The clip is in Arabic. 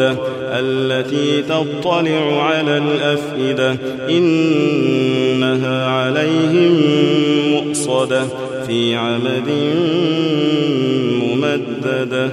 الموقدة التي تطلع على الأفئدة إنها عليهم مؤصدة في عمد ممددة.